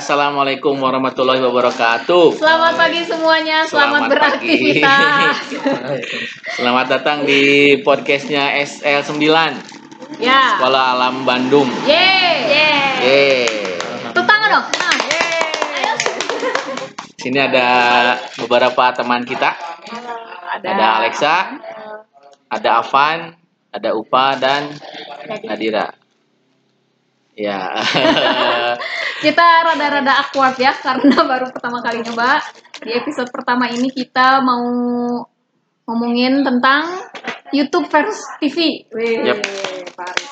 Assalamualaikum warahmatullahi wabarakatuh. Selamat pagi semuanya, selamat, Selamat beraktivitas. Selamat datang di podcastnya SL9 ya. Sekolah Alam Bandung. Yeay. Yeay. Tepuk tangan dong. Nah, yeay. Sini ada beberapa teman kita. Ada Alexa, ada Avan, ada Upa dan Nadira. Ya. Kita rada-rada awkward ya karena baru pertama kali nyoba. Di episode pertama ini kita mau ngomongin tentang YouTube versus TV. Wih, Yep. Paris.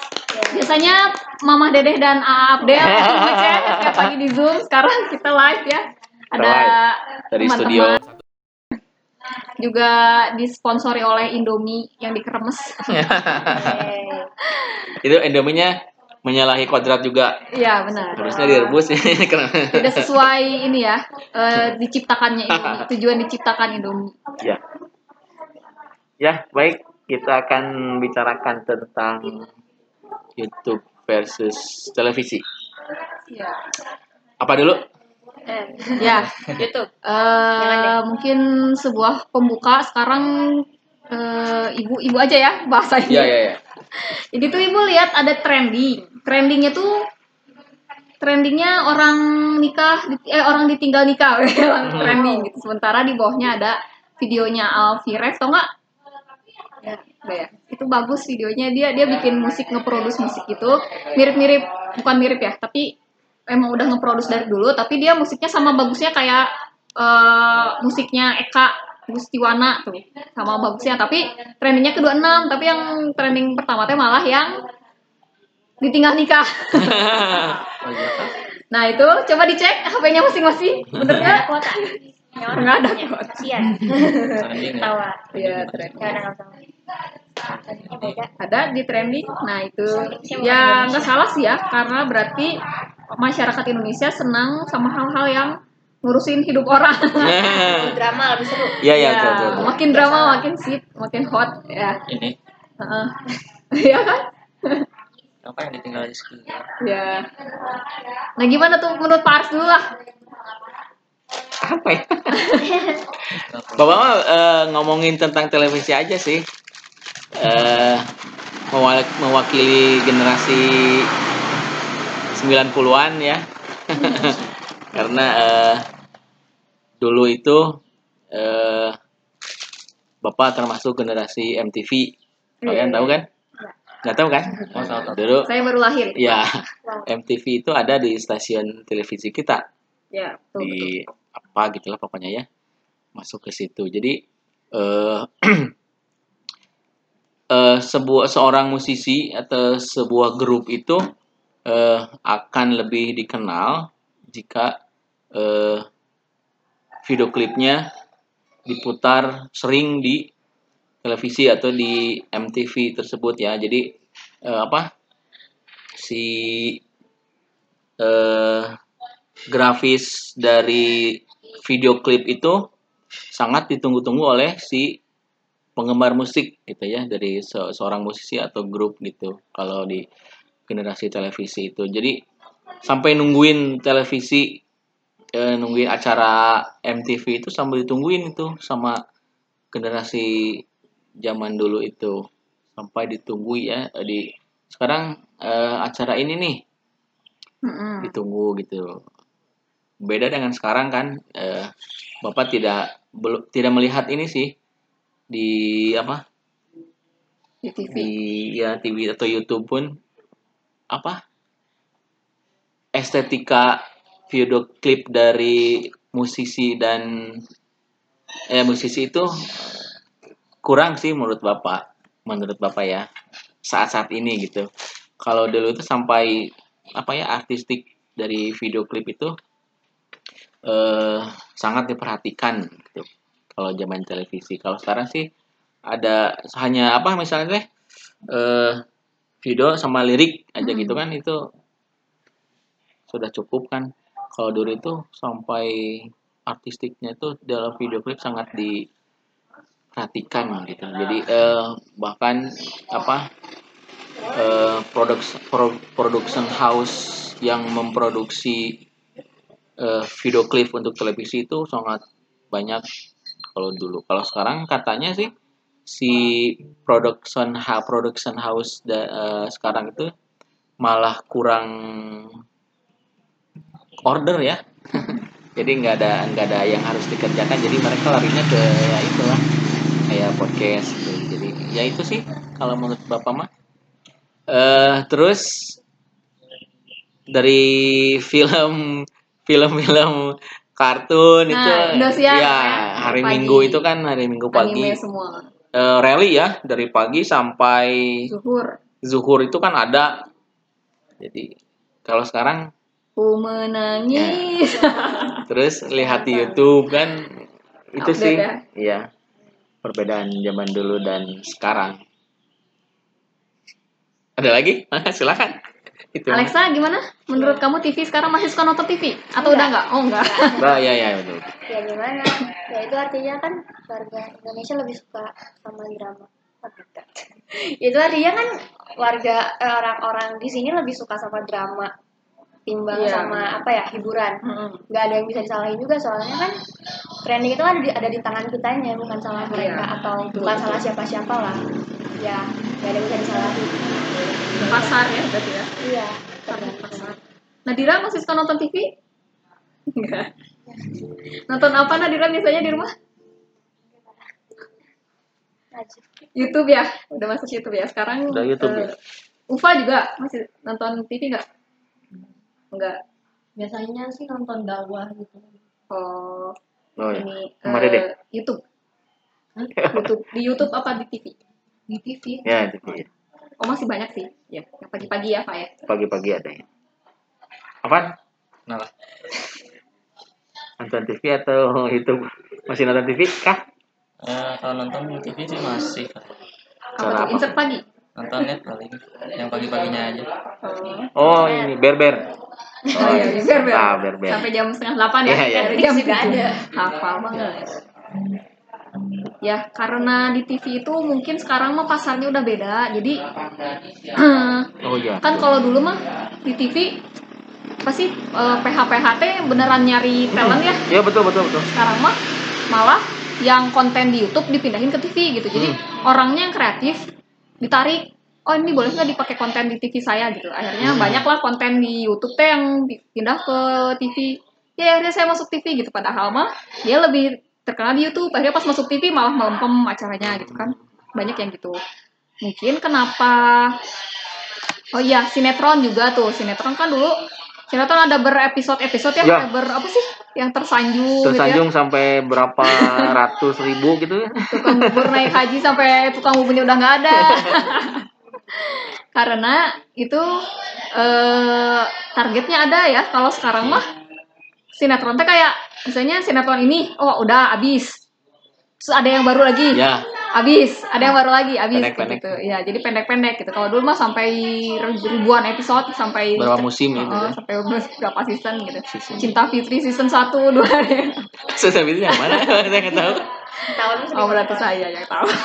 Biasanya Mama Dedeh dan Aa Abdel setiap pagi di Zoom. Sekarang kita live ya. Ada Dari teman-teman. studio. juga disponsori oleh Indomie yang dikeremes. Itu endominya menyalahi kodrat juga. Iya benar. Harusnya direbus ya. Tidak sesuai ini ya eh, diciptakannya Indomie. Tujuan diciptakan Indomie. Ya. Ya, baik. Kita akan bicarakan tentang YouTube versus televisi. Ya. Apa dulu? Ya. YouTube. eh, mungkin sebuah pembuka sekarang eh, ibu-ibu aja ya bahasanya. Iya, iya, iya. Jadi tuh ibu lihat ada trending. Trendingnya tuh trendingnya orang nikah eh orang ditinggal nikah trending gitu. Sementara di bawahnya ada videonya Alfirez tau nggak? Ya, ya. Itu bagus videonya dia dia bikin musik ngeproduce musik itu mirip-mirip bukan mirip ya tapi emang udah ngeproduce dari dulu tapi dia musiknya sama bagusnya kayak eh, musiknya Eka Gustiwana tuh sama bagusnya tapi trendingnya kedua enam tapi yang trending pertama teh malah yang ditinggal nikah Oh, iya. nah itu coba dicek HP-nya masing-masing bener nggak kuota. nggak ada kuota Kasian. Tawa. Iya. Ya. Ini beda. ada di trending nah itu ya nggak salah sih ya karena berarti masyarakat Indonesia senang sama hal-hal yang ngurusin hidup orang Drama lebih seru. Iya, iya, Ya, betul, betul, betul. makin drama makin sip makin hot ya Ini Heeh. Iya kan apa yang ditinggal Rizky? ya nah gimana tuh menurut Pak Ars dulu lah Apa ya? Bapak mah eh, ngomongin tentang televisi aja sih. Eh mewak- mewakili generasi 90-an ya. Karena eh, dulu itu eh Bapak termasuk generasi MTV. Kalian tahu kan? Nggak tahu kan? Dulu saya baru lahir. Ya MTV itu ada di stasiun televisi kita. Ya betul, betul. di apa gitulah pokoknya ya. Masuk ke situ. Jadi eh eh, sebuah seorang musisi atau sebuah grup itu eh, akan lebih dikenal jika eh, video klipnya diputar sering di televisi atau di MTV tersebut ya. Jadi eh, apa si eh, grafis dari video klip itu sangat ditunggu-tunggu oleh si penggemar musik gitu ya dari se- seorang musisi atau grup gitu kalau di generasi televisi itu. Jadi sampai nungguin televisi eh, nungguin acara MTV itu sambil ditungguin itu sama generasi zaman dulu itu. Sampai ditunggu ya eh, di sekarang eh, acara ini nih Mm-mm. ditunggu gitu. Beda dengan sekarang kan eh, bapak tidak belum tidak melihat ini sih di apa? Di TV di ya TV atau YouTube pun apa estetika video klip dari musisi dan eh musisi itu kurang sih menurut bapak menurut bapak ya saat-saat ini gitu kalau dulu itu sampai apa ya artistik dari video klip itu eh sangat diperhatikan gitu kalau zaman televisi kalau sekarang sih ada hanya apa misalnya eh video sama lirik aja Hmm. gitu kan itu sudah cukup kan kalau dulu itu sampai artistiknya itu dalam video klip sangat diperhatikan gitu jadi eh, bahkan apa eh, produk pro- production house yang memproduksi eh, video klip untuk televisi itu sangat banyak kalau dulu. Kalau sekarang katanya sih si production ha- production house da- eh, sekarang itu malah kurang order ya. jadi nggak ada nggak ada yang harus dikerjakan. Jadi mereka larinya ke ya itulah kayak podcast gitu. Jadi ya itu sih kalau menurut bapak mah. eh terus dari film film-film kartun Nah, itu Indosiar, ya ya, hari pagi. Minggu itu kan hari Minggu pagi Anime semua. eh, rally ya dari pagi sampai Zuhur. zuhur itu kan ada jadi kalau sekarang Ku menangis. terus lihat di YouTube kan itu Update sih. ya? iya. Perbedaan zaman dulu dan sekarang. Ada lagi? Silakan. Itu. Alexa gimana? Menurut kamu TV sekarang masih suka nonton TV atau udah enggak? Oh enggak. Bah, ya ya betul. Ya gimana? Ya itu artinya kan warga Indonesia lebih suka sama drama. Itu artinya kan warga eh, orang-orang di sini lebih suka sama drama timbang Iya. sama apa ya hiburan nggak ada yang bisa disalahin juga soalnya kan trending itu kan ada di, ada di tangan kitanya bukan salah mereka Iya. atau bukan salah siapa-siapa lah ya nggak ada yang bisa disalahin Pasar ya berarti ya. iya pasar. Nadira masih suka nonton TV? Enggak. Nonton apa Nadira biasanya di rumah? YouTube ya. Udah masuk YouTube ya. Sekarang Udah YouTube eh, ya? Ufa juga masih nonton TV enggak? Enggak. biasanya sih nonton dakwah gitu Oh, oh ya ini Sama eh, Dede? YouTube. YouTube di YouTube apa di TV? di TV ya gitu ya. Oh masih banyak sih. Ya, yang pagi-pagi ya Pak ya. pagi-pagi ada ya apa Kenapa? nonton TV atau YouTube masih nonton TV kah Eh, kalau nonton TV sih masih Apa Cara tuh? apa? Insert pagi. Nonton net paling yang pagi-paginya aja Oh. oh ini berber Oh iya, Berber. ah berber Sampai jam setengah delapan ya. Iya, iya. Dari jam Juga ada. Hafal banget. Ya, karena di TV itu mungkin sekarang mah pasarnya udah beda. Jadi oh iya kan kalau dulu mah di TV apa sih eh, PH-PHT beneran nyari talent ya. ya betul betul betul Sekarang mah malah yang konten di YouTube dipindahin ke TV gitu. Jadi orangnya yang kreatif ditarik oh ini boleh nggak dipakai konten di TV saya? Gitu. Akhirnya banyaklah konten di YouTube teh yang pindah ke TV ya akhirnya saya masuk TV gitu. Padahal mah dia lebih terkenal di YouTube. Akhirnya pas masuk TV malah melempem acaranya gitu kan. Banyak yang gitu. Mungkin kenapa? Oh iya sinetron juga tuh. Sinetron kan dulu sinetron ada berepisode episode ya, Ya. ada ber apa sih? Yang tersanjung, gitu ya. Tersanjung sampai berapa ratus ribu gitu ya. Tukang bubur naik haji sampai tukang buburnya udah nggak ada. Karena itu eh, targetnya ada ya. Kalau sekarang mah sinetron teh kayak misalnya sinetron ini oh udah abis terus ada yang baru lagi. Ya abis. Ada yang baru lagi. Abis Pendek-pendek. gitu. Ya jadi pendek-pendek gitu. Kalau dulu mah sampai ribuan episode sampai berapa musim gitu Oh, ya? sampai berapa season gitu. Season. Cinta Fitri season 1 2 Susah itu yang mana? Saya nggak tahu. Tahun Oh berarti saya yang tahu.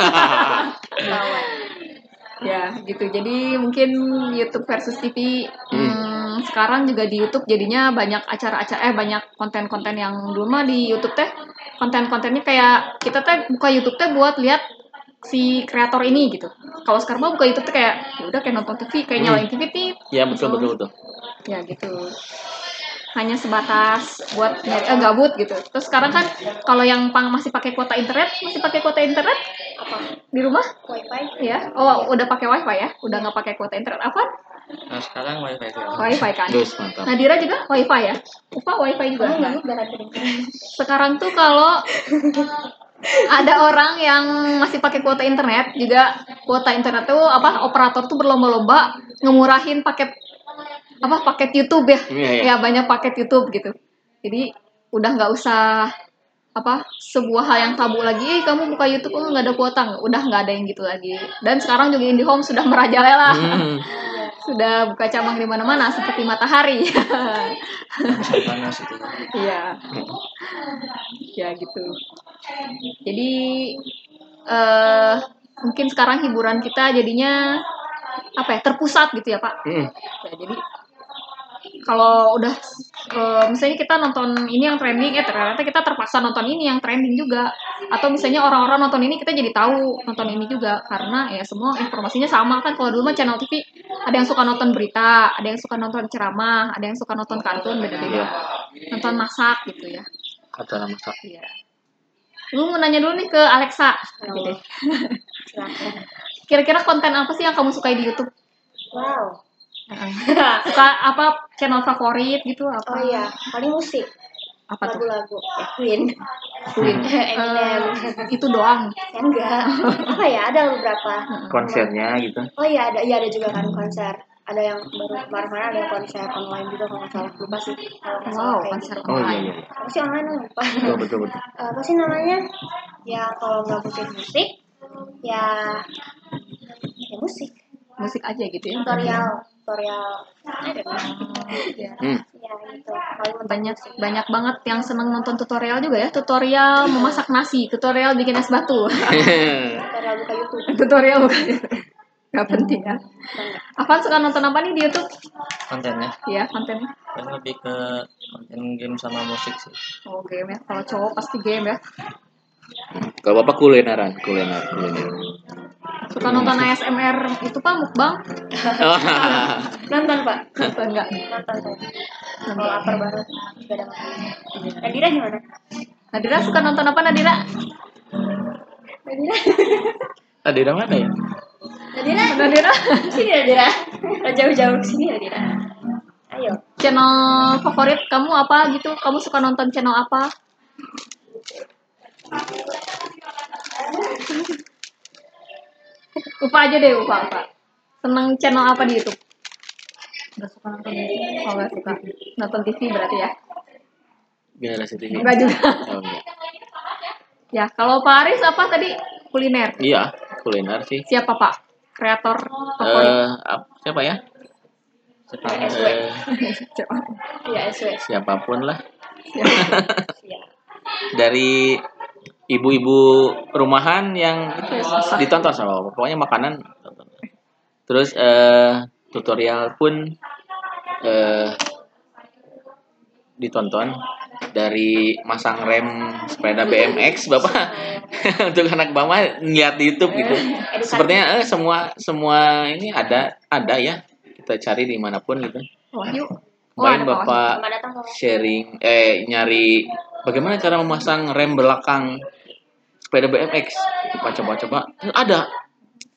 Ya gitu. Jadi mungkin YouTube versus TV hmm, sekarang juga di YouTube jadinya banyak acara-acara eh banyak konten-konten yang dulu mah di YouTube teh konten-kontennya kayak kita teh buka YouTube teh buat lihat si kreator ini gitu. Kalau sekarang mah buka YouTube teh kayak ya udah kayak nonton TV kayak nyalain TV nih ya betul betul betul. Ya gitu hanya sebatas buat nyari eh, gabut gitu. Terus sekarang kan kalau yang pang masih pakai kuota internet masih pakai kuota internet? Apa? Di rumah? Wifi. Ya oh udah pakai wifi ya? Udah nggak pakai kuota internet. Apa? Nah sekarang wifi sih wifi kan? Terus mantap. Nadira juga wifi ya? Upa wifi juga? Udah ada sekarang tuh kalau ada orang yang masih pakai kuota internet juga kuota internet tuh apa operator tuh berlomba-lomba ngemurahin paket apa paket YouTube ya Iya, iya. ya banyak paket YouTube gitu jadi udah nggak usah apa sebuah hal yang tabu lagi "Ih, kamu buka YouTube oh, nggak ada kuota udah nggak ada yang gitu lagi dan sekarang juga IndiHome sudah merajalela Hmm. sudah buka cabang di mana-mana seperti matahari musim panas itu Iya. ya gitu. Jadi eh mungkin sekarang hiburan kita jadinya apa ya terpusat gitu ya Pak. Hmm. Ya, jadi kalau udah eh, misalnya kita nonton ini yang trending eh ternyata kita terpaksa nonton ini yang trending juga atau misalnya orang-orang nonton ini kita jadi tahu nonton ini juga karena ya semua informasinya sama kan kalau dulu mah channel TV ada yang suka nonton berita ada yang suka nonton ceramah ada yang suka nonton kartun beda-beda nonton masak gitu ya Acara masak. Iya. Lu mau nanya dulu nih ke Alexa. Gitu. Silakan. Kira-kira konten apa sih yang kamu sukai di YouTube? Wow. Suka apa channel favorit gitu apa? Oh iya, paling musik, Apa tuh? lagu-lagu. Eh, Queen. Queen. Eminem. Eh, itu doang. Ya enggak. Apa ya? Ada beberapa. Konsernya gitu. Oh iya ada, iya ada juga kan konser. Ada yang baru kemarin ada konser online juga kalau nggak salah lupa sih. Kalau nggak salah Wow, konser gitu. Oh iya online. iya. Apa sih online lupa. Betul betul betul. Eh, apa sih namanya? Ya kalau nggak musik musik, ya ya musik. Musik aja gitu ya. Tutorial, tutorial. Ada Ya. Hmm. Ya gitu. Paling Banyak banyak banget yang seneng nonton tutorial juga ya. Tutorial memasak nasi, tutorial bikin es batu. Tutorial buka YouTube. tutorial bukan Gak penting ya. Apaan suka nonton apa nih di YouTube? kontennya Ya, kontennya. kan lebih ke konten game sama musik sih Oh, game ya. Kalau cowok pasti game ya. Kalau bapak kulineran, kuliner, kuliner. Suka nonton ASMR itu Pak mukbang? Nonton pak. Nonton enggak? Nonton. Kalau lapar banget. Gak ada makanan. Nadira gimana? Nadira suka nonton apa Nadira? Nadira. Tadi ada mana ya? Nadira. Nadira Sini Nadira. Nggak Jauh-jauh ke sini Nadira. Ayo. channel favorit kamu apa gitu? Kamu suka nonton channel apa? Lupa aja deh, lupa, lupa. Seneng channel apa di YouTube? Gak suka nonton itu. Oh, nggak suka. Nonton TV berarti ya? Generasi TV. Enggak juga. Oh, enggak. Ya, kalau Pak Aris apa tadi? Kuliner. Iya, kuliner sih. Siapa Pak? Kreator favorit? Eh, ap- siapa ya? SW. Eh, Iya SW. siapa pun lah. Iya. Dari ibu-ibu rumahan yang ya, ditonton sama bapak. Pokoknya makanan. Terus eh, tutorial pun eh, ditonton dari masang rem sepeda BMX bapak. Untuk anak bawah ngeliat di YouTube gitu. Sepertinya eh, semua semua ini ada ada ya. Kita cari di mana pun gitu. Wahyu. Main bapak? sharing eh nyari bagaimana cara memasang rem belakang sepeda BMX kita coba-coba ada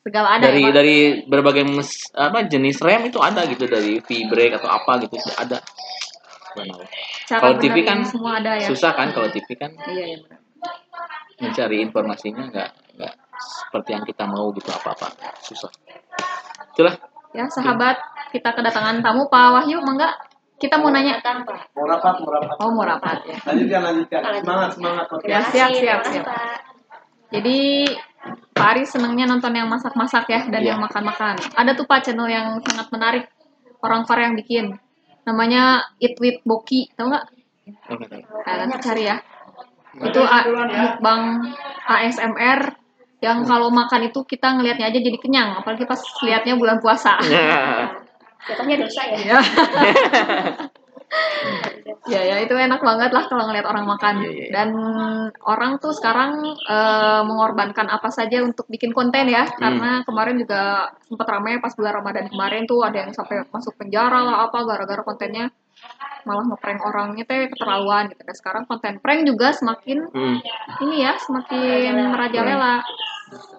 Segala ada dari ya, dari berbagai mes- apa jenis rem itu ada gitu dari V-brake atau apa gitu ada. Cara kalau TV kan semua ada ya. susah kan kalau TV kan Iya, iya benar. mencari informasinya nggak nggak seperti yang kita mau gitu apa-apa susah itulah Ya, sahabat, kita kedatangan tamu Pak Wahyu, mangga kita mau nanya. Datang Pak. Mau rapat, mau rapat. Oh, mau rapat ya. Lanjutkan, lanjutkan. Semangat, semangat. Ya, Terima siap, kasih, siap, kasih, siap. Jadi Pak Aris senangnya nonton yang masak-masak ya dan Iya. yang makan-makan. Ada tuh Pak channel yang sangat menarik orang Korea yang bikin. Namanya Eat with Boki, tahu nggak? Oh. Nah, nanti cari ya. Itu A- mukbang ASMR yang kalau makan itu kita ngelihatnya aja jadi kenyang, apalagi pas lihatnya bulan puasa. Jatuhnya dosa ya. ya. ya ya itu enak banget lah kalau ngeliat orang makan. Iya, iya. dan orang tuh sekarang eh, mengorbankan apa saja untuk bikin konten ya. Karena kemarin juga sempat ramai pas bulan Ramadan kemarin tuh ada yang sampai masuk penjara lah apa gara-gara kontennya malah ngeprank orangnya teh keterlaluan gitu. Dan sekarang konten prank juga semakin Hmm. ini ya semakin merajalela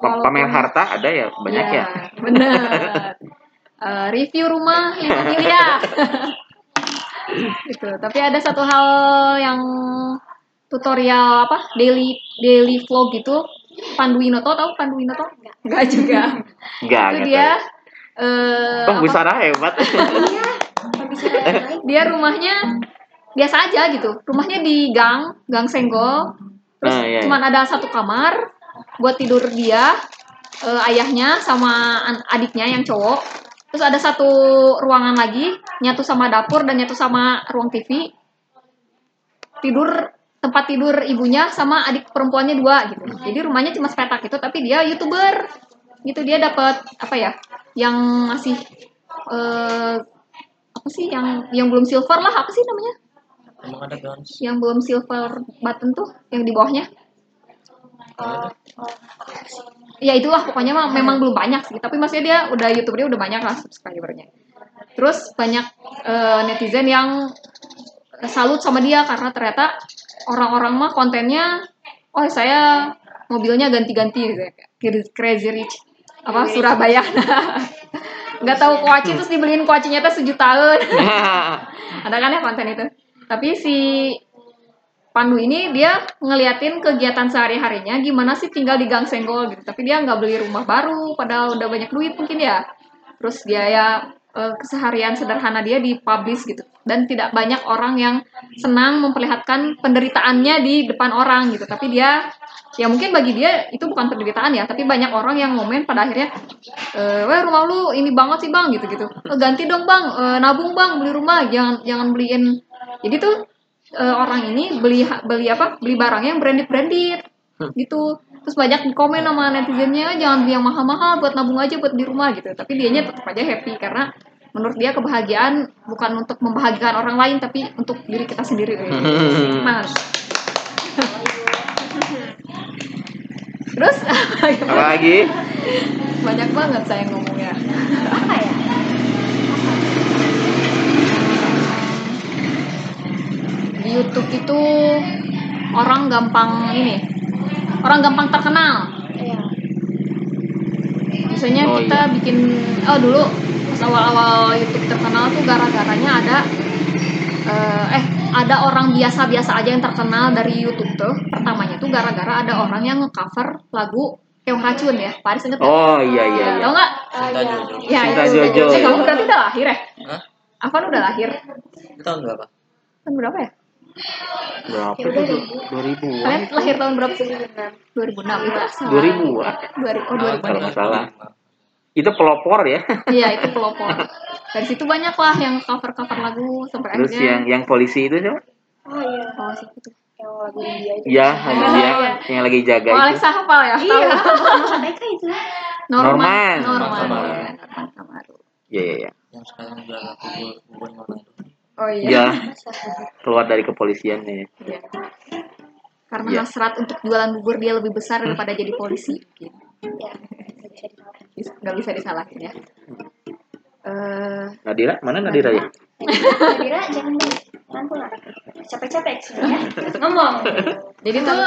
Pa- pamer harta ada ya banyak ya, benar. Eh, review rumah yang Emilia gitu. Tapi ada satu hal yang tutorial apa? Daily daily vlog gitu. Pandu Winoto tahu Pandu Winoto enggak juga. Enggak, itu dia eh Busara hebat. Baik. dia rumahnya biasa aja gitu. Rumahnya di gang gang senggol. Terus Nah, iya, iya. cuman ada satu kamar buat tidur dia eh, ayahnya sama adiknya yang cowok terus ada satu ruangan lagi nyatu sama dapur dan nyatu sama ruang TV tidur tempat tidur ibunya sama adik perempuannya dua gitu. Jadi rumahnya cuma sepetak itu tapi dia youtuber. Gitu dia dapat apa ya yang masih eh apa sih yang yang belum silver lah apa sih namanya? Emang ada Gans. yang belum silver button tuh yang di bawahnya Ya itulah pokoknya mah memang belum banyak sih. Tapi maksudnya dia udah youtubernya udah banyak lah subscribernya. Terus banyak eh, netizen yang salut sama dia karena ternyata orang-orang mah kontennya oh saya mobilnya ganti-ganti gitu ya. Crazy rich apa Surabaya. Nggak tahu kuaci terus dibeliin kuacinya tuh sejutaan. Ada kan ya konten itu? Tapi si Pandu ini dia ngeliatin kegiatan sehari-harinya gimana sih tinggal di Gang Senggol gitu. Tapi dia nggak beli rumah baru padahal udah banyak duit mungkin ya. Terus dia ya eh, keseharian sederhana dia dipublish gitu. Dan tidak banyak orang yang senang memperlihatkan penderitaannya di depan orang gitu. Tapi dia ya mungkin bagi dia itu bukan penderitaan ya tapi banyak orang yang ngomen pada akhirnya eh weh rumah lu ini banget sih bang gitu gitu ganti dong bang. Nabung bang beli rumah. Jangan jangan beliin. Jadi tuh eh, orang ini beli beli apa? Beli barangnya yang branded branded gitu. Terus banyak komen sama netizennya jangan beli yang mahal-mahal buat nabung aja buat di rumah gitu. Tapi dianya tetap aja happy karena menurut dia kebahagiaan bukan untuk membahagiakan orang lain tapi untuk diri kita sendiri. Mas. Terus Apa lagi? banyak banget saya ngomongnya. Apa ya? di YouTube itu orang gampang ini orang gampang terkenal Iya. biasanya Oh, kita iya. bikin oh dulu pas awal-awal YouTube terkenal tuh gara-garanya ada eh, eh ada orang biasa-biasa aja yang terkenal dari YouTube tuh pertamanya tuh gara-gara ada orang yang nge-cover lagu Keong Racun ya Paris inget nggak? Oh iya iya. iya. tau nggak Cinta iya. Jojo. ya Cinta itu Jojo, eh, ya. kamu berarti udah lahir ya Hah? Afan udah lahir tahun berapa? kan berapa ya Berapa Ya udah, itu? ribu. 2000 kalian lahir tahun berapa sih 2006. 2006 itu salah. 2000-an. 2000 oh 2000 kalau ya. nggak salah. Itu pelopor ya. Iya itu pelopor. Dari situ banyak lah yang cover cover lagu sampai Terus akhirnya. yang yang polisi itu siapa? Oh iya. Oh, siapa tuh? Yang lagu India itu. Ya, hanya dia Iya. yang lagi jaga Oh, itu. Alexa hafal ya? Iya. Mereka itu. Norman. Norman. Norman. Norman. Norman. Norman Kamaru. Iya iya iya. Yang sekarang kubur kubur mana itu? Oh iya. Iya, keluar dari kepolisian ya. Iya. Karena Iya. hasrat untuk jualan bubur dia lebih besar daripada jadi polisi. Gitu. Ya. nggak bisa disalahin. Ya. Eh, Nadira, mana Nadira ya? Kira jangan deh. Nanti lah. Capek-capek sih ya. Ngomong. jadi tuh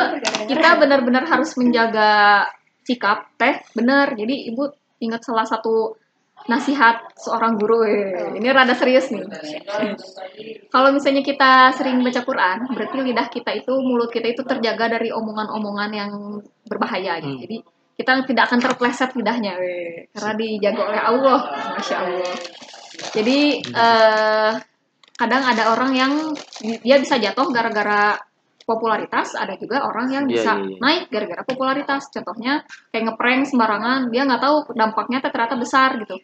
kita benar-benar harus menjaga sikap teh benar jadi ibu ingat salah satu nasihat seorang guru. Eh, ini rada serius nih. Kalau misalnya kita sering baca Quran berarti lidah kita itu mulut kita itu terjaga dari omongan-omongan yang berbahaya gitu. Hmm. jadi kita tidak akan terpleset lidahnya. Weh, karena dijaga oleh Allah masya Allah. Jadi eh, kadang ada orang yang dia bisa jatuh gara-gara popularitas ada juga orang yang Iya, bisa iya, iya. naik gara-gara popularitas. Contohnya kayak ngeprank sembarangan dia nggak tahu dampaknya ternyata besar gitu.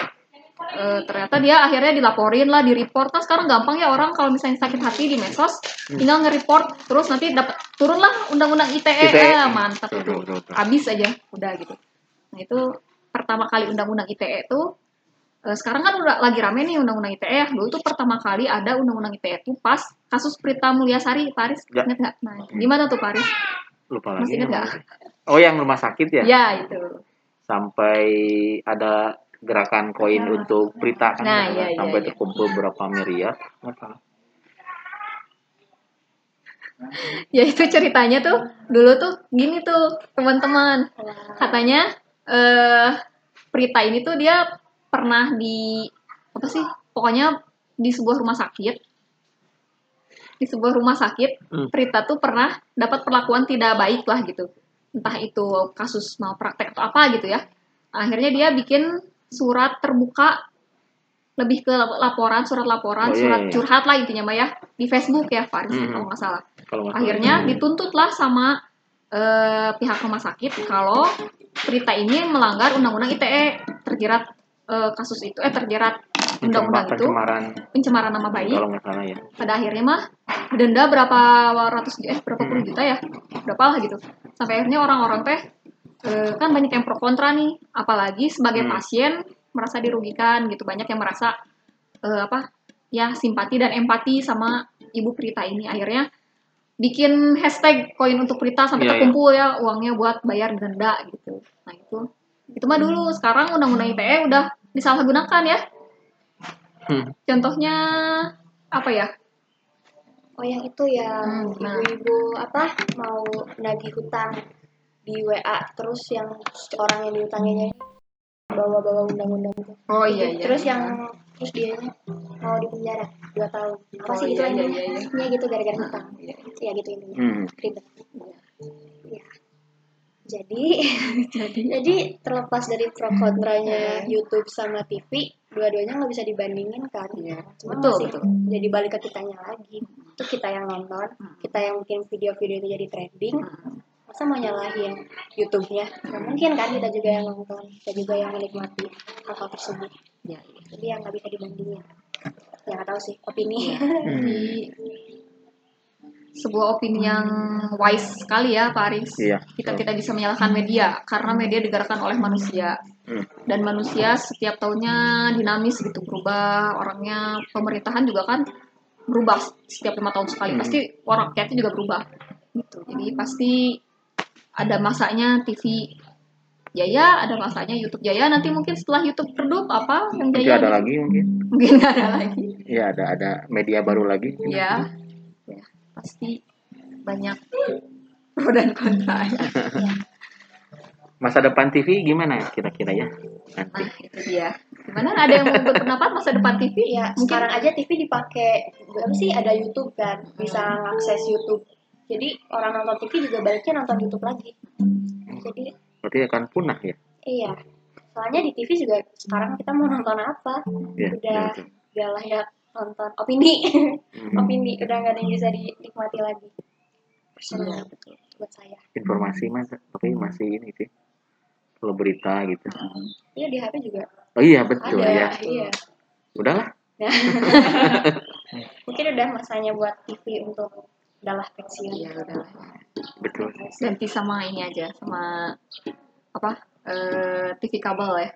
Eh, ternyata dia akhirnya dilaporin lah di report nah sekarang gampang ya orang kalau misalnya sakit hati di medsos Hmm. tinggal nge-report terus nanti dapat turunlah undang-undang ITE, ITE. Eh, mantap. Betul, itu habis aja udah gitu. Nah itu pertama kali undang-undang ITE itu sekarang kan udah lagi rame nih undang-undang ITE ya dulu tuh pertama kali ada undang-undang ITE itu pas kasus Prita Mulyasari Paris Ya. inget nggak nah gimana tuh Paris Lupa Masih lagi. ingat nggak? Oh, yang rumah sakit ya? ya itu Sampai ada gerakan koin untuk Prita kan Nah, iya, iya, sampai iya. terkumpul berapa miliar. Nggak salah. ya itu ceritanya tuh dulu tuh gini tuh teman-teman katanya eh Prita ini tuh dia pernah di apa sih pokoknya di sebuah rumah sakit di sebuah rumah sakit Hmm. Prita tuh pernah dapat perlakuan tidak baik lah gitu entah itu kasus malpraktek atau apa gitu ya akhirnya dia bikin surat terbuka lebih ke laporan surat laporan Oh, iya, surat iya. curhat lah intinya mah ya di Facebook ya Faris Hmm. kalau nggak salah Kalau nggak salah. akhirnya dituntutlah sama eh, pihak rumah sakit kalau Prita ini melanggar undang-undang ITE terjerat eh, kasus itu eh terjerat undang-undang itu pencemaran pencemaran nama baik. Kalau nggak salah ya. pada akhirnya mah denda berapa ratus eh berapa puluh juta ya? Berapa lah gitu. Sampai akhirnya orang-orang teh eh, kan banyak yang pro kontra nih. Apalagi sebagai Hmm. pasien merasa dirugikan gitu. Banyak yang merasa eh, apa ya simpati dan empati sama Ibu Prita ini. Akhirnya bikin hashtag koin untuk Prita sampai Iya, terkumpul ya uangnya buat bayar denda gitu. Nah itu itu mah dulu sekarang undang-undang ITE udah disalahgunakan ya. Hmm. Contohnya apa ya? Oh yang itu yang Hmm, nah. ibu-ibu apa mau nagih hutang di WA terus yang orang yang diutanginya bawa-bawa undang-undang itu. Oh iya iya. Terus yang terus dia mau di penjara dua tahun. Apa Oh, sih itu iya, iya, intinya? iya, iya. Intinya gitu gara-gara hutang. Iya. Ya gitu intinya. Hmm. Ribet. Ya. Jadi jadi terlepas dari pro kontranya YouTube sama TV, dua-duanya nggak bisa dibandingin kan. Iya. Cuma Betul, masih betul. jadi balik ke kitanya lagi. Itu kita yang nonton, kita yang bikin video-video itu jadi trending. Masa mau nyalahin YouTube-nya? Nggak mungkin kan kita juga yang nonton, kita juga yang menikmati hal-hal tersebut. Iya, iya. Jadi yang nggak bisa dibandingin. Ya nggak tahu sih opini. Jadi sebuah opini yang wise sekali ya Pak Aris. Iya. Kita tidak bisa menyalahkan media karena media digerakkan oleh manusia Hmm. dan manusia setiap tahunnya dinamis gitu berubah. Orangnya pemerintahan juga kan berubah setiap lima tahun sekali. Hmm. Pasti orang rakyatnya juga berubah gitu. Jadi pasti ada masanya TV Jaya, ada masanya YouTube Jaya. Nanti mungkin setelah YouTube redup apa yang Nanti Jaya ada gitu. lagi mungkin. mungkin ada lagi. Iya ada ada media baru lagi. ya, ya pasti banyak pro dan kontra ya. Masa depan TV gimana kira-kira ya? Nanti. Nah, itu dia. Gimana ada yang mau berpendapat masa depan TV? Ya, Mungkin sekarang aja TV dipakai apa sih ada YouTube kan, bisa akses YouTube. Jadi orang nonton TV juga baliknya nonton YouTube lagi. Jadi Berarti akan punah ya? iya. Soalnya di TV juga sekarang kita mau nonton apa? Ya. Udah gak layak nonton opini. Hmm. opini udah gak ada yang bisa dinikmati lagi. Personal buat saya. Informasi mas, tapi masih ini sih. Kalau berita gitu. Iya di HP juga Oh iya betul ada. ya. Iya. Udahlah. Mungkin udah masanya buat TV untuk udahlah pensiun. Iya, udah. Betul. ganti sama ini aja sama apa? eh, TV kabel ya.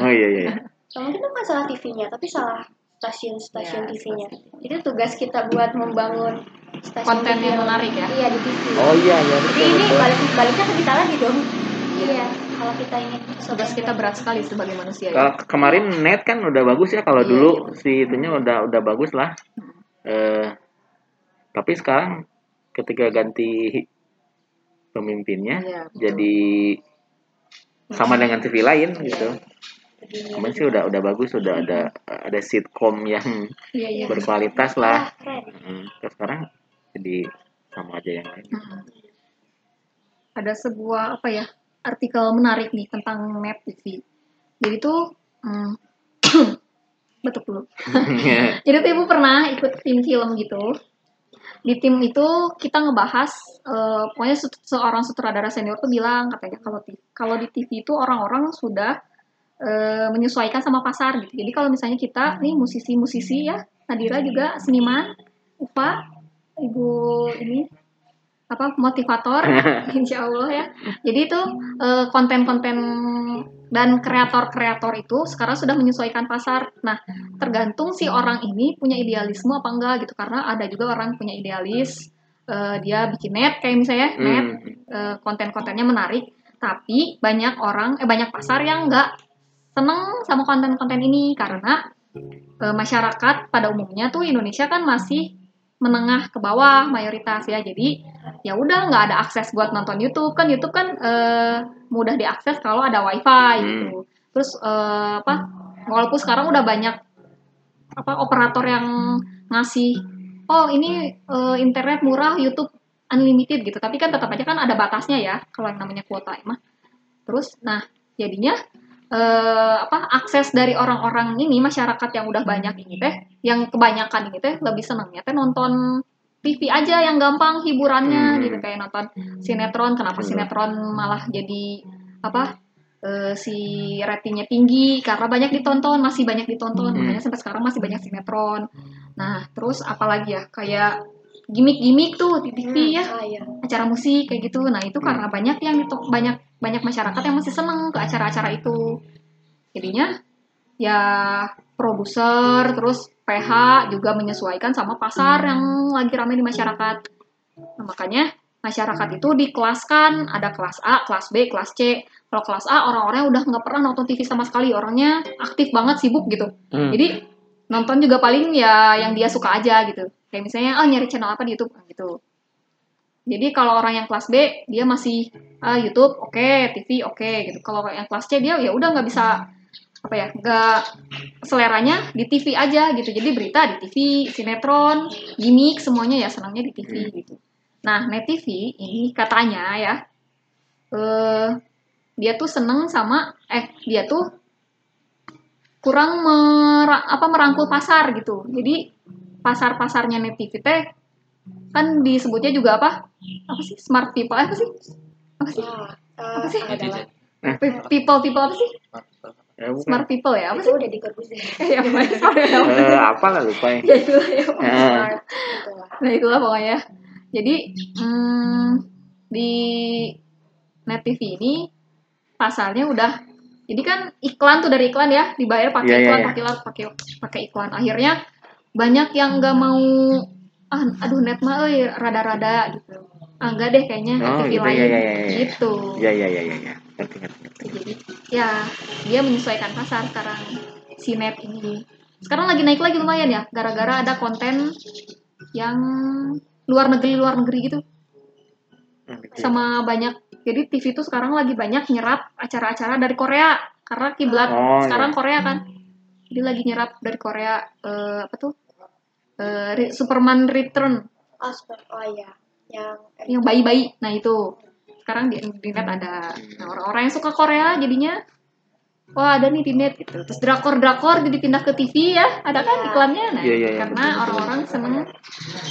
Oh iya iya. iya. Nah, mungkin itu masalah TV-nya, tapi salah stasiun-stasiun Ya, TV-nya. Jadi tugas kita buat membangun stasiun Konten TV yang menarik ya. Iya di TV. Oh iya iya Jadi betul. ini betul. balik baliknya ke kita lagi dong. Iya. Kalau kita ingin Tugas kita berat sekali sebagai manusia Kalau ya. kemarin net kan udah bagus ya kalau Iya, dulu si itunya udah udah bagus lah. Eh tapi sekarang ketika ganti pemimpinnya Iya, betul. jadi sama dengan TV lain gitu. Kemarin sih udah udah bagus, udah ada ada sitkom yang Iya, iya. berkualitas lah. Keren. Hmm, terus sekarang jadi sama aja yang lain. Hmm. Ada sebuah apa ya artikel menarik nih tentang net TV. Jadi tuh hmm, betul dulu. Jadi tuh ibu pernah ikut tim film gitu. Di tim itu kita ngebahas, eh, pokoknya se- seorang sutradara senior tuh bilang katanya kalau kalau di TV itu orang-orang sudah eh, menyesuaikan sama pasar gitu. Jadi kalau misalnya kita nih musisi-musisi ya, Nadira juga seniman, Upa, ibu ini apa motivator, insya Allah ya. Jadi itu eh, konten-konten dan kreator-kreator itu sekarang sudah menyesuaikan pasar. Nah, tergantung si orang ini punya idealisme apa enggak gitu karena ada juga orang punya idealis eh, dia bikin net kayak misalnya net Hmm. konten-kontennya menarik tapi banyak orang eh banyak pasar yang enggak seneng sama konten-konten ini karena eh, masyarakat pada umumnya tuh Indonesia kan masih menengah ke bawah mayoritas ya. Jadi ya udah nggak ada akses buat nonton YouTube. Kan YouTube kan eh, mudah diakses kalau ada wifi Hmm. gitu. Terus eh, apa walaupun sekarang udah banyak apa operator yang ngasih oh ini eh, internet murah YouTube unlimited gitu. Tapi kan tetap aja kan ada batasnya ya kalau yang namanya kuota emang terus nah jadinya eh, apa akses dari orang-orang ini masyarakat yang udah banyak ini teh yang kebanyakan ini teh lebih senangnya teh nonton TV aja yang gampang hiburannya Hmm. gitu kayak nonton sinetron. Kenapa Hmm. sinetron malah jadi apa eh, si ratingnya tinggi? Karena banyak ditonton masih banyak ditonton. Hmm. makanya sampai sekarang masih banyak sinetron. Nah terus apalagi ya kayak gimmick-gimmick tuh di TV ya Ah, iya. acara musik kayak gitu. Nah, itu karena banyak yang itu banyak banyak masyarakat yang masih seneng ke acara-acara itu. Jadinya ya produser terus PH juga menyesuaikan sama pasar yang lagi ramai di masyarakat. Nah, makanya masyarakat itu dikelaskan, ada kelas A, kelas B, kelas C. Kalau kelas A orang-orangnya udah nggak pernah nonton TV sama sekali, orangnya aktif banget, sibuk gitu. Hmm. Jadi nonton juga paling ya yang dia suka aja gitu. Kayak misalnya, oh nyari channel apa di YouTube gitu. Jadi kalau orang yang kelas B dia masih ah, YouTube oke, TV oke gitu. Kalau yang kelas C dia ya udah nggak bisa apa ya, nggak seleranya di TV aja gitu. Jadi berita di TV, sinetron, gimmick semuanya ya senangnya di TV gitu. Nah, Net TV ini katanya ya eh dia tuh seneng sama eh dia tuh kurang mera- apa merangkul pasar gitu. Jadi pasar-pasarnya Net TV teh kan disebutnya juga apa? Apa sih? Smart people eh, apa sih? Apa sih? Apa eh, sih? adalah Pe- People people apa sih? Ya, bukan. Smart people ya? Apa itu sih? udah dikursi ya, ya. Eh, apa lah lupa ya. ya itulah ya. Eh, smart. Nah itulah pokoknya. Jadi hmm, di Net TV ini pasalnya udah jadi kan iklan tuh dari iklan ya dibayar pakai Iya, iya, iklan iya. pakai iklan pakai pakai iklan akhirnya banyak yang nggak mau ah aduh net mah euy rada-rada gitu ah enggak deh kayaknya Oh, gitu, lain iya, iya, iya, iya. gitu Ya ya ya ya ya. Ngerti ngerti. ngerti. jadi ya dia menyesuaikan pasar sekarang si net ini sekarang lagi naik lagi lumayan ya gara-gara ada konten yang luar negeri luar negeri gitu Hmm, ya. sama banyak jadi TV itu sekarang lagi banyak nyerap acara-acara dari Korea karena kiblat Oh, sekarang Korea kan. Jadi lagi nyerap dari Korea eh, apa tuh? Eh, Re- Superman Return. Oh, oh iya. Yang yang bayi-bayi. Nah itu. Sekarang di, di net ada. Nah orang-orang yang suka Korea jadinya wah ada nih di net gitu. Terus drakor drakor jadi pindah ke TV ya. Ada kan Iya. iklannya? Nah Iya, iya, iya, karena orang-orang seneng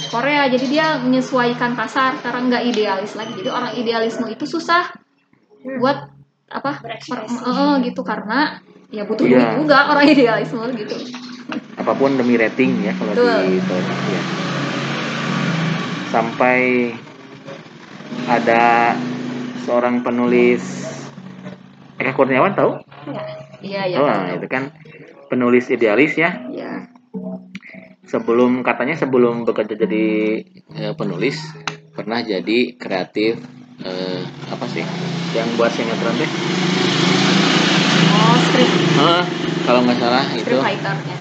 Korea. Jadi dia menyesuaikan pasar sekarang nggak idealis lagi. Jadi orang idealisme itu susah buat apa per- eh, gitu. Karena ya butuh Iya. duit juga orang idealisme gitu. Apa pun demi rating ya kalau Betul. di ya. Sampai ada seorang penulis Eka Kurniawan tahu? Iya iya oh, tahu. itu kan penulis idealis ya. Iya. Sebelum katanya sebelum bekerja jadi eh, penulis pernah jadi kreatif eh, apa sih? Yang buat sinetron deh. oh script Hah, kalau nggak salah itu script writernya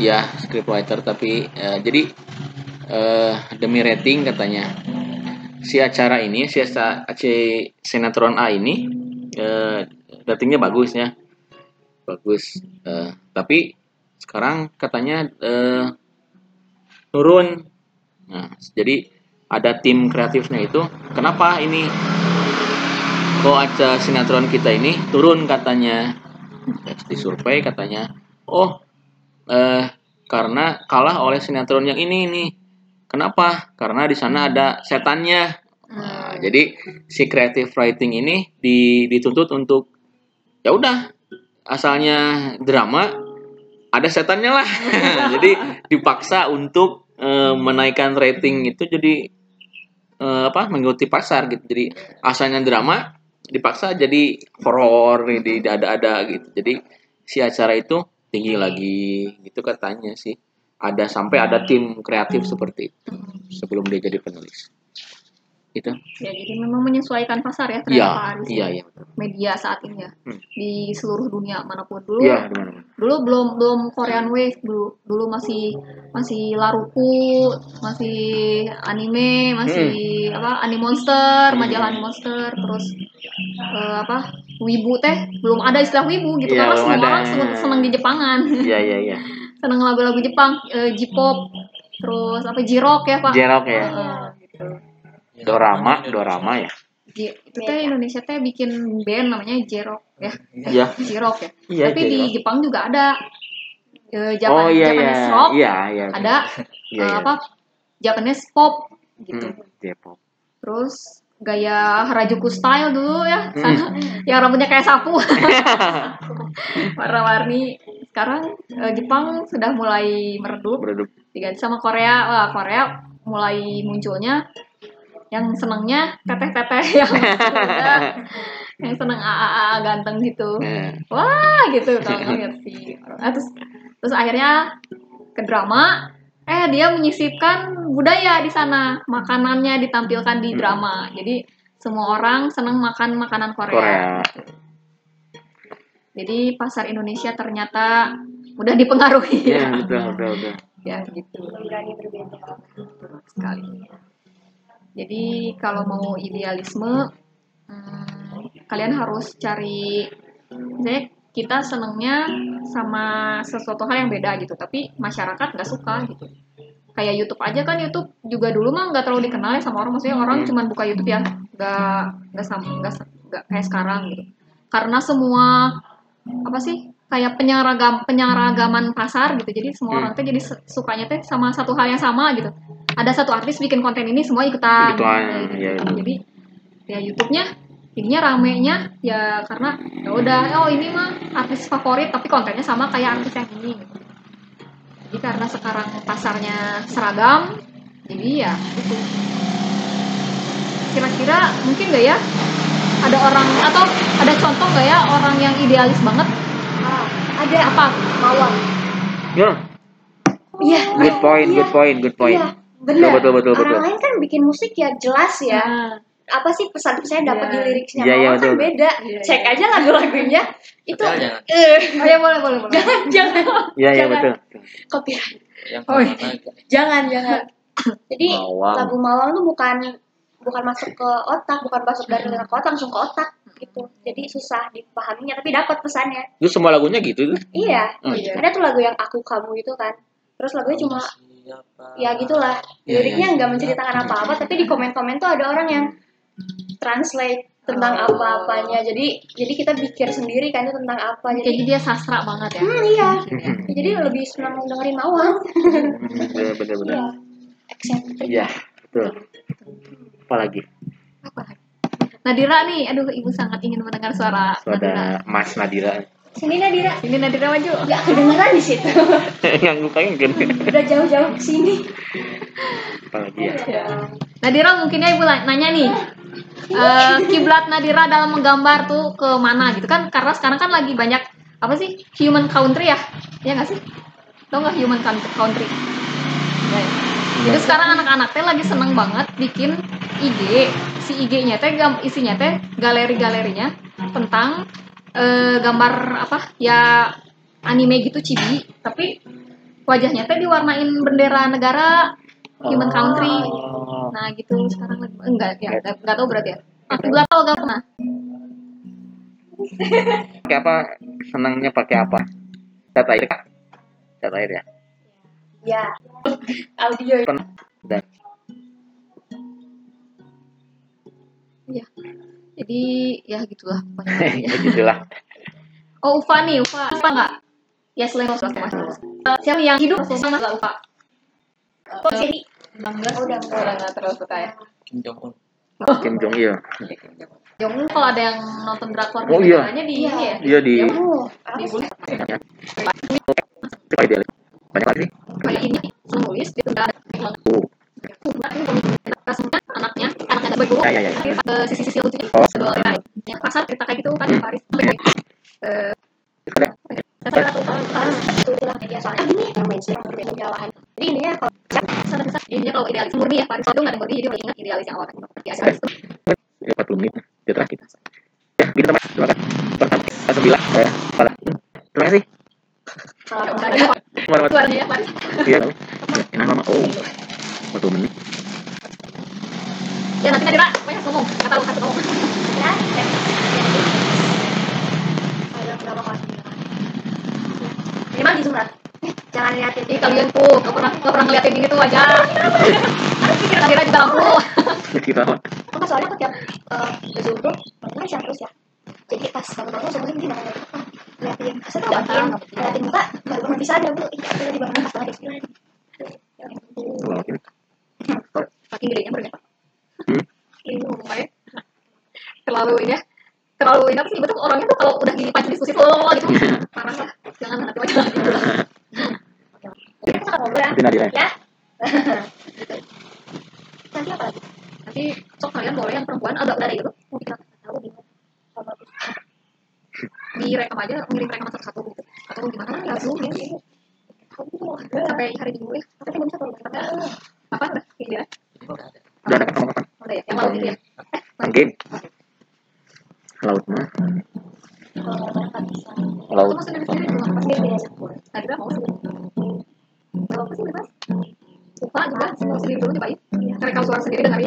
ya scriptwriter tapi eh, jadi eh, demi rating katanya si acara ini si, aca- si sinetron A ini eh, ratingnya bagus ya bagus Eh, tapi sekarang katanya eh, turun nah jadi ada tim kreatifnya itu kenapa ini kok acara sinetron kita ini turun katanya Terus disurvei katanya oh eh karena kalah oleh sinetron yang ini nih. Kenapa? Karena di sana ada setannya. Nah, jadi si creative writing ini di- dituntut untuk ya udah asalnya drama ada setannya lah. jadi dipaksa untuk eh, menaikkan rating itu jadi eh, apa mengikuti pasar gitu. Jadi asalnya drama dipaksa jadi horor di ada-ada gitu. Jadi si acara itu tinggi lagi gitu katanya sih. Ada sampai ada tim kreatif seperti itu sebelum dia jadi penulis. Itu. ya jadi memang menyesuaikan pasar ya ternyata Iya, Pak Aris iya, iya. media saat ini ya Hmm. di seluruh dunia mana pun dulu Iya, mana-mana. dulu belum belum Korean Wave dulu dulu masih masih Laruku masih anime masih apa Animonster majalah Animonster terus eh, apa Wibu teh belum ada istilah Wibu gitu Iya, karena semua ada. orang seneng, seneng di Jepangan Iya, iya, iya. seneng lagu-lagu Jepang eh, J-pop terus apa J-rock ya Pak Jerok ya. Gitu. Dorama, dorama ya. J- itu teh Indonesia teh bikin band namanya J-rock ya Iya. J-rock ya Iya, tapi di. Jepang juga ada eh, Japan, Oh iya iya. Rock Iya, iya. ada Iya, eh, iya. apa Japanese pop gitu Hmm, J-pop. terus gaya Harajuku style dulu ya Hmm. yang rambutnya kayak sapu warna-warni sekarang eh, Jepang sudah mulai meredup Beredup. diganti sama Korea wah Korea mulai munculnya yang senengnya teteh-teteh yang muda, yang seneng AAA ganteng gitu. Nah, wah gitu. Kalau ngeliat si ah, terus terus akhirnya ke drama eh dia menyisipkan budaya di sana. Makanannya ditampilkan di Hmm. drama. Jadi semua orang senang makan makanan Korea. Korea. jadi pasar Indonesia ternyata mudah dipengaruhi. Iya, betul, betul, betul. ya gitu. Berani berbeda sekali jadi kalau mau idealisme hmm, kalian harus cari misalnya kita senengnya sama sesuatu hal yang beda gitu tapi masyarakat nggak suka gitu kayak YouTube aja kan YouTube juga dulu mah nggak terlalu dikenal ya sama orang maksudnya orang Hmm. cuman buka YouTube ya nggak nggak sama nggak kayak sekarang gitu karena semua apa sih kayak penyeragam penyeragaman pasar gitu jadi semua Hmm. orang tuh jadi sukanya tuh sama satu hal yang sama gitu ada satu artis bikin konten ini semua ikutan. Ikutan, iya, iya. jadi ya YouTube-nya ininya ramenya ya karena ya udah oh ini mah artis favorit tapi kontennya sama kayak artis yang ini. Gitu. jadi karena sekarang pasarnya seragam jadi ya itu kira-kira mungkin nggak ya? Ada orang atau ada contoh nggak ya orang yang idealis banget? Ah, ada. Apa? Mawar. Ya, iya. Good point, good point, good point. iya benar Betul, betul, betul, orang betul. lain kan bikin musik ya jelas ya. Nah, apa sih pesan-pesannya dapat Iya. di liriknya? Iya, Mawar kan betul. beda. Iya, cek aja lagu-lagunya. Itu eh. oh ya boleh boleh boleh. Jangan jangan. Iya, iya, Jangan. betul. copyright. Yang Oh, mana jangan jangan. Jadi Mawang. lagu mawang tuh bukan bukan masuk ke otak bukan masuk dari lirik ke otak langsung ke otak gitu. Jadi susah dipahaminya tapi dapat pesannya. Itu semua lagunya gitu tuh. iya. Oh, iya. ada tuh lagu yang aku kamu itu kan. Terus lagunya cuma Siapa? ya gitulah Iya, liriknya iya. nggak menceritakan apa-apa tapi di komen-komen tuh ada orang yang translate tentang Oh. apa-apanya jadi jadi kita pikir sendiri kan itu tentang apa jadi jadi dia sastra banget ya hmm, iya jadi lebih senang dengerin mawang Bener, bener, bener. iya eksentrik Iya, betul. Apa lagi? apa? Nadira nih aduh ibu sangat ingin mendengar suara Nadira Suara Mas Nadira. Sini Nadira. Ini Nadira maju. Nggak kedengeran di situ. Yang gue pengen kan. udah jauh-jauh ke sini. Apa lagi ya? Nadira mungkin ya ibu nanya nih. Eh, kiblat Nadira dalam menggambar tuh ke mana gitu kan? Karena sekarang kan lagi banyak apa sih? Human country ya? Ya nggak sih? Tau nggak human coun- country? Ya. jadi sekarang anak-anak teh lagi seneng banget bikin IG si IG-nya teh gam- isinya teh galeri-galerinya tentang eh, gambar apa ya anime gitu cibi tapi wajahnya teh diwarnain bendera negara human country Oh. Nah gitu sekarang lagi enggak ya enggak, enggak tahu berarti ya. Aku enggak tahu enggak pernah. Pakai apa? Senangnya pakai apa? Cat air kah? Cat air ya. ya audio Dan Iya. Jadi ya gitulah pokoknya. ya gitulah. oh Ufa nih, Ufa. Ufa enggak? Ya selain Rasulullah Mas. Uh, siapa yang hidup sama enggak Ufa? kok jadi Bangga. Oh, udah enggak terlalu suka ya. Kim Jong Un. Kim Jong Il. Jong kalau ada yang nonton drakor Oh, di iya. di Iya. ini ya. Iya di oh Di idealis? Banyak lagi ini nulis di tengah Oh. berguru Ya, ya, ya. sisi-sisi lucu Oh. Kedua orang. Ya, pasar cerita kayak gitu kan di Paris eh saya satu itu itulah media soalnya gini yang berbeda jadi intinya kalau intinya kalau idealis murni ya Paris itu nggak ada murni jadi udah ingat idealis yang awal itu Ya, 40 menit. Ya terakhir. Ya, gitu teman. Terima kasih. Pertama, bilang. Ya, pada. Terima kasih. Warahmatullahi suaranya ya Iya. Enak. Oh. 40 menit. Ya nanti Nadira banyak ngomong. Nggak tahu satu ngomong ya ada berapa kelas memang di Rat. Eh, jangan liatin. Ih kalian tuh nggak pernah nggak pernah ngeliatin gini tuh aja harus pikir Nadira juga lampu Kita apa soalnya aku tiap eh, ke pernah share terus ya. Jadi pas kamu bangun bakal ngeliatin, ah, liatin. Saya tuh Gampang. liatin liatin muka baru bangun bisa ada bu. Iya aku lagi bangun pas banget ya. Ini. makin gedenya berapa Hmm. ini ngomongnya terlalu ini ya. Terlalu ini apa sih? Betul orangnya tuh kalau udah dipancing diskusi tuh oh, gitu. Parah lah. Jangan nanti macam gitu lah kita ngobrol ya. Nadira. ya nanti apa lagi? Nanti sok kalian boleh yang perempuan agak gitu mau tahu bingung sama direkam aja ngirim rekaman satu-satu gitu. Atau gimana? Ya zoom ya. Sampai hari minggu ya tapi belum satu apa udah ya Udah ada kapan kapan? udah ya yang laut itu ya Mungkin. Laut mah. Laut. kamu juga lupa sendiri dulu cobain tahu suara sendiri dengerin